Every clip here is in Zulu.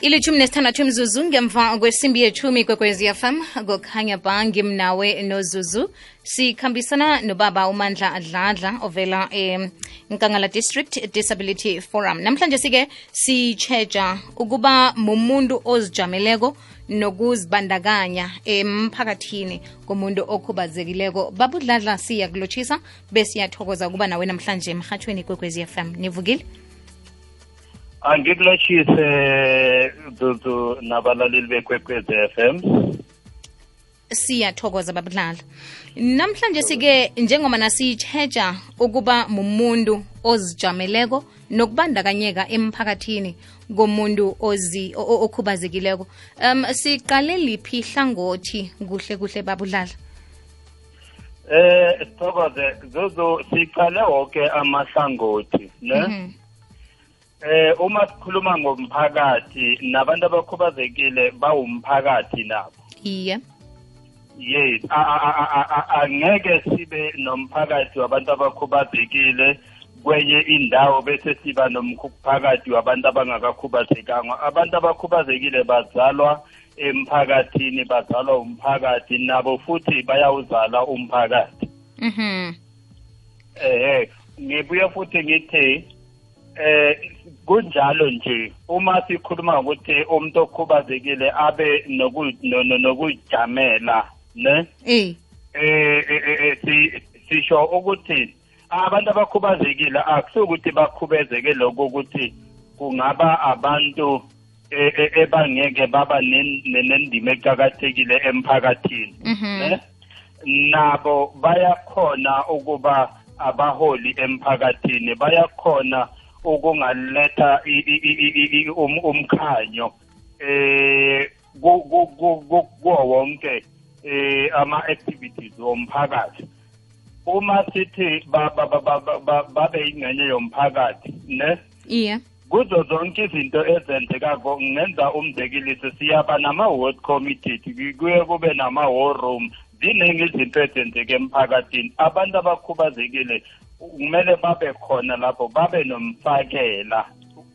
ilithumi nesithandathu mzuzu ngemva kwesimbi yethumi kwekwezi fm kukhanya ba ngimnawe nozuzu sikhambisana nobaba umandla adladla ovela enkangala district disability forum. Namhlanje sike sitsheja ukuba mumuntu ozijameleko nokuzibandakanya emphakathini komuntu okhubazekileko. Babudladla siyakulotshisa besiyathokoza ukuba nawe namhlanje emhathweni kwekwezi fm nivukile angikulotshise dudu nabalaleli bekwekwezi FM siyathokoza babudlala namhlanje sike njengoba nasiyitsheja ukuba mumuntu ozijameleko nokubandakanyeka emphakathini komuntu ozi okhubazekileko um siqale liphi hlangothi kuhle kuhle babudlala eh sithokoze. Zuzu siqale wonke amahlangothi ne? Mm -hmm. Eh uma sikhuluma ngomphakathi nabantu abakhubazekile bawumphakathi nabo. Iye. Yes, angeke sibe nomphakathi wabantu abakhubazekile kwenye indawo bese siba nomphakathi wabantu abangakakhubazekanga. Abantu abakhubazekile bazalwa emphakathini bazalwa umphakathi nabo futhi bayawuzala umphakathi. Mhm. Eh ngibuye futhi ngithi eh kunjalo nje uma sikhuluma ukuthi umuntu okhubazekile abe nokujamela ne? Eh eh sisho ukuthi abantu abakhubazekile akusukuthi bakhubezeke lokho ukuthi kungaba abantu ebangeke baba nendima eqhakathekile emphakathini ne? Nabo bayakhona ukuba abaholi emphakathini bayakhona ukungaletha umkhanyo eh kuwo wonke eh ama activities womphakathi. Uma sithi babe ingcenye yomphakathi ne? Iya kuzo zonke izinto ezenzekako ngenza umzekeliso siyaba nama-ward committee kuye kube nama-war room ziningi izinto ezenzeka emphakathini. Abantu abakhubazekile kumele babe khona lapho babe nomfakela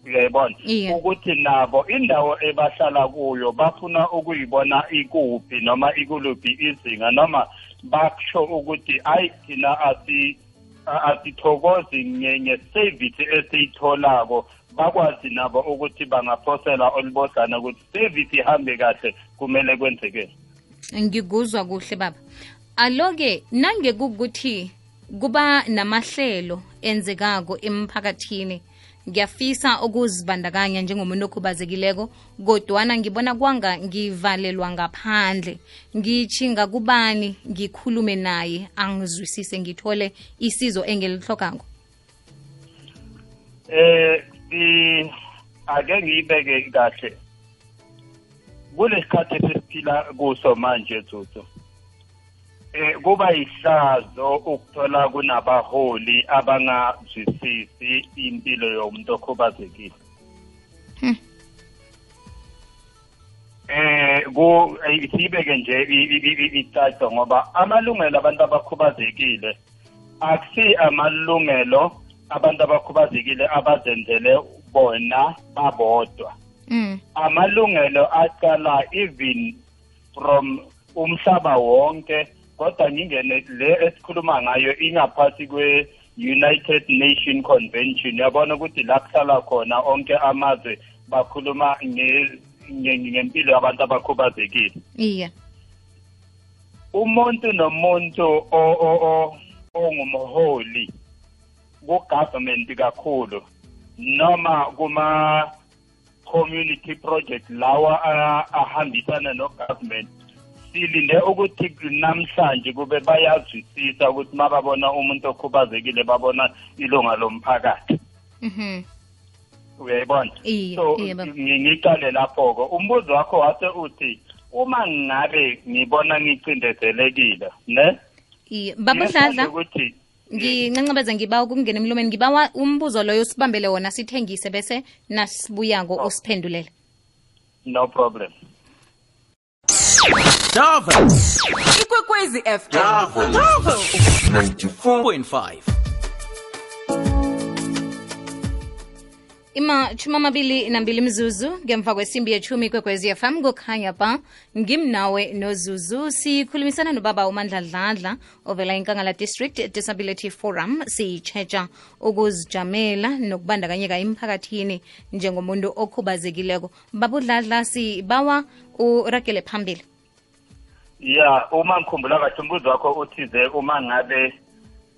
uyayibona? Ukuthi nabo indawo ebahlala kuyo bafuna ukuyibona ikuphi noma ikuluphi izinga noma bakusho ukuthi ayi thina asi asithokozi nge-service esiyitholako. Bakwazi nabo ukuthi bangaphosela olibodlana ukuthi service ihambe kahle kumele kwenzekeni ngikuzwa kuhle baba. Aloke nange kukuthi kuba namahlelo enzekako emphakathini. Ngiyafisa ukuzibandakanya njengomuntu okhubazekileko kodwana ngibona kwanga ngivalelwa ngaphandle. Ngichinga kubani ngikhulume naye angizwisise ngithole isizo engilihlokako eh ake ngiyibeke kahle. Kulesikhathi sesiphila kuso manje tsotso eh kuba ihlazo ukuthola kunabaholi abangazwisisi impilo yomuntu okhubazekile. Eh ku sibeke nje icaco ngoba amalungelo abantu abakhubazekile akusi amalungelo abantu abakhubazekile abazenzele bona babodwa. Amalungelo aqala even from umhlaba wonke kodwa ngingene le esikhuluma ngayo ingaphansi kwe-united nation convention yabona ukuthi la kuhlala khona onke amazwe bakhuluma ngempilo yabantu abakhubazekile. Iya. Umuntu nomuntu ongumholi ku-government kakhulu noma kuma community project lawa ahambisana no-government silinde ukuthi namhlanje kube bayazwisisa ukuthi mababona umuntu okhubazekile babona ilunga lomphakathi. Mhm. Uyayibona? So ngicale lapho-ko umbuzo wakho wase uthi uma ngabe ngibona ngicindezelekile ne? Babudladla ukuthi ngincancabeza ngiba ukungena emlomeni. Ngibawa umbuzo loyo sibambele wona sithengise bese nasibuyako usiphendulele no problem. Java ikwekwezi fm Java Java. 94.5 imatshumi amabili nambili mzuzu ngemva kwesimbi yechumi kwekwezi fm kukhanya ba ngimnawe nozuzu. Sikhulumisana nobaba umandladladla ovela inkangala district disability forum. Siyitshetsha ukuzijamela nokubandakanyeka emphakathini njengomuntu okhubazekileko. Babudladla sibawa uragele phambili ya uma ngikhumbula kahle umbuzo wakho uthize uma ngabe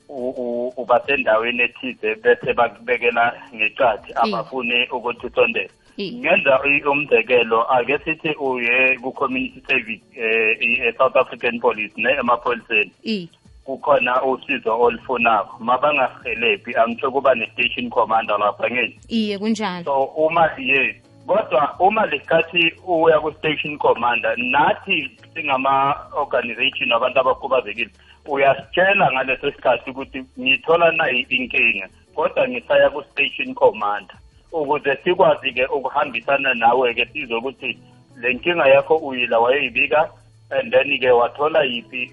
u- u- uba sendaweni ethize bese bakubekela ngecathi abafune ukuthi usondele I. ngenza i- umzekelo ake sithi uye ku-community service eh, i- e-south african police ne emapholiseni i kukhona usizo olufunako. Mabangahelebhi angisho kuba ne-station commander lapha ngeni. Iye kunjalo. So uma yes kodwa uma lesikhathi uya ku-station commander nathi singama-organization abantu abakhubazekile uyasitshela ngaleso sikhathi ukuthi ngithola nayi inkinga kodwa ngisaya ku-station commander. Ukuze sikwazi-ke ukuhambisana nawe-ke sizokuthi le nkinga yakho uyila wayoyibika and then-ke wathola yiphi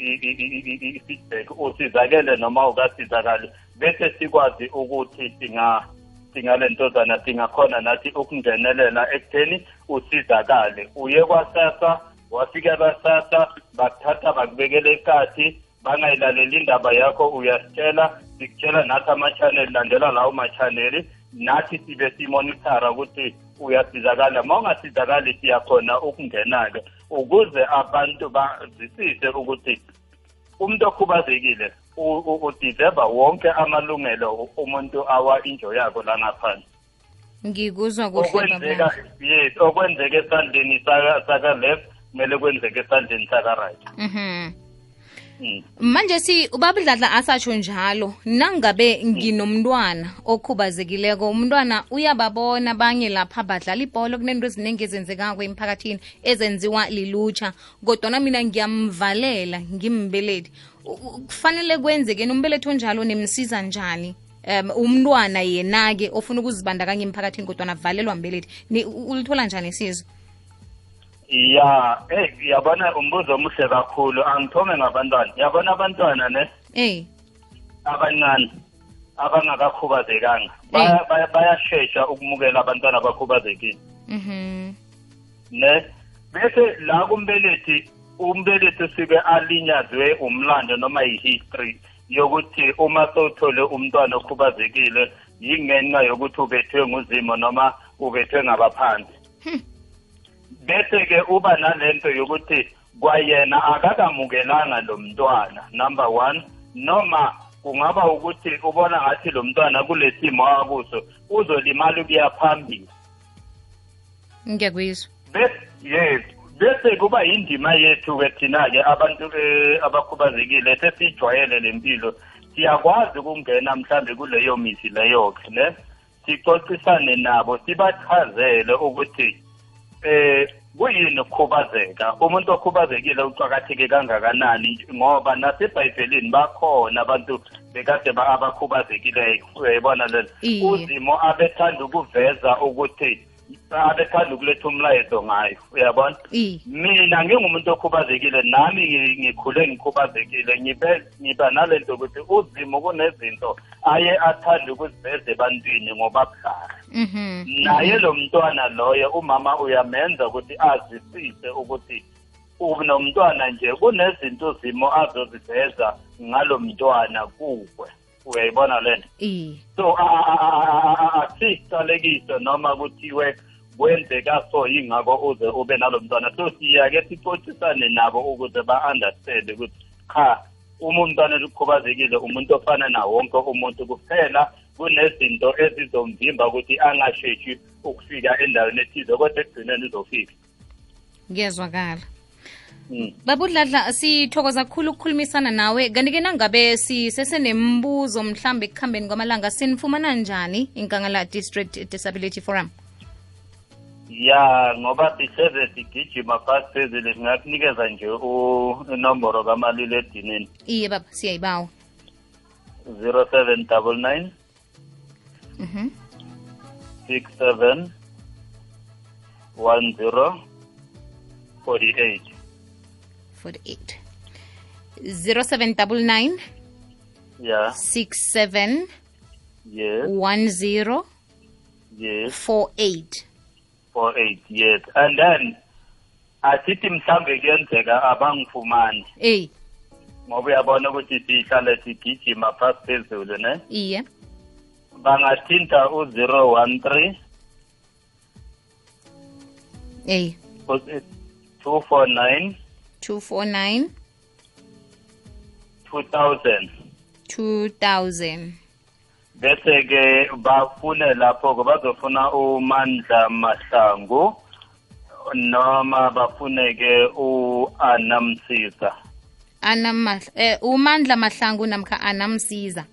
i-feedback. Usizakele noma ukasizakali bese sikwazi ukuthi singa singalentozana singakhona nathi ukungenelela ekutheni usizakale. Uye kwasasa wafika basasa bakuthatha bakubekela ekathi bangayilaleli indaba yakho uyasitshela sikutshela nathi ama-channel landela lawo ma-channel nathi sibe simonithara ukuthi uyasizakala. Ma ungasizakali siyakhona ukungena-ke ukuze abantu bazisise ukuthi umuntu okhubazekile u- u- udeserva wonke amalungelo umuntu awa injo yakho la ngaphandle ngikuzwa kuhle yes okwenzeka esandleni saka saka left kumele kwenzeke esandleni saka right. Mhm. Mm. manje si ubaba udladla asatsho njalo nangabe nginomntwana okhubazekileko umntwana uyababona abanye lapha badlala ibholo kunento eziningi ezenzekako emphakathini ezenziwa lilutsha kodwana mina ngiyamvalela u- kufanele kwenzeke umbelethi onjalo nimsiza njani um umntwana yena-ke ofuna ukuzibandakanya emphakathini kodwa navalelwa mbelethi. Ulithola njani isizo? Ya eh yabona umbuzo omuhle kakhulu. Angithome ngabantwana. Yabona abantwana ne? Eyi. Abancane abangakakhubazekanga. Baya- baya- bayashesha ukumukela abantwana abakhubazekile. Mhm. Ne? Bese la kumbelethi umbelethi usuke alinyazwe umlando noma yi-history yokuthi uma sowuthole umntwana okhubazekile yingenxa yokuthi ubethwe nguzimo noma ubethwe ngabaphansi. Bese-ke uba nalento yokuthi kwayena akakamukelanga lo mntwana number one noma kungaba ukuthi ubona ngathi lo mntwana kule simo akuso uzolimala ukuya phambili. Ngiyakuyizwa. Bese yes. Bese kuba indima yethu ke thina ke abantu abakhubazekile sesijwayele lempilo siyakwazi ukungena mhlambe kuleyo mizi leyo ke ne? Sixoxisane nabo sibachazele ukuthi eh kuyini ukukhubazeka? Umuntu okhubazekile uqakatheke kangakanani? Ngoba nasebhayibhelini bakhona abantu bekade ba- abakhubazekileyo. Uyayibona Iye. uzimo abethanda ukuveza ukuthi abethanda ukuletha umlayezo ngayo uyabona? Mina ngingumuntu okhubazekile nami ngi- ngikhule ngikhubazekile ngiba nalento ukuthi uzimo kunezinto aye athande ukuziveza ebantwini ngoba buhlala mhm. Naye lo mntwana loyo umama uyamenza ukuthi azwisise ukuthi unomntwana nje kunezinto uzimo azoziveza ngalo mntwana kuwe. Uyayibona iyi so asicalekise noma kuthiwe kwenzeka so yingako uze ube nalo mntwana. So siyake sixoxisane nabo ukuze ba-understande ukuthi cha uma umntwana lukhubazekile umuntu ofana nawo wonke umuntu kuphela kunezinto ezizomvimba ukuthi angasheshi ukufika endaweni ethize kodwa ekugcineni uzofika. Ngiyazwakala. Mm. Babudladla sithokoza kakhulu ukukhulumisana nawe. Kanti-ke nangabe sisesenembuzo mhlambe ekuhambeni kwamalanga sinifumana njani inkangala district disability forum? Ya ngoba sihleze sigijima fast phezulu singakunikeza nje inomboro kamalilo edinini iye baba siyayibawa. Zero seven double nine. Mhm. Six seven one zero forty eight 48 0799 yeah. 67 yes. 10 yes. 48 four eight yes. And then asithi mhlambe kuyenzeka abangifumani ey ngoba uyabona ukuthi sihlale sigijima phasi phezulu ne? Iye. Bangathinta u-zero one three. Ey two four nine 249 two thousand. 2000 bese ke bafune lapho ke bazofuna umandla mahlangu noma bafune ke u-anamsisa anamah eh umandla mahlangu namkha anamsiza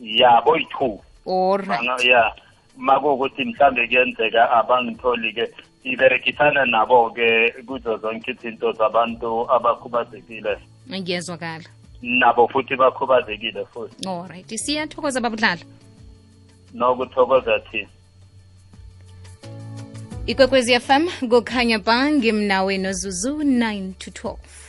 ya boyi-two alright Banga- ya makuwukuthi mhlambe kuyenzeka abangitholi ke iberekisana nabo ke kuzo zonke izinto zabantu abakhubazekile. Ngiyezwakala. Nabo futhi bakhubazekile futhi. Olright siyathokoza babudlala nokuthokoza thina ikwekwezi fm kukhanya ba ngimnawe nozuzu 9 to 12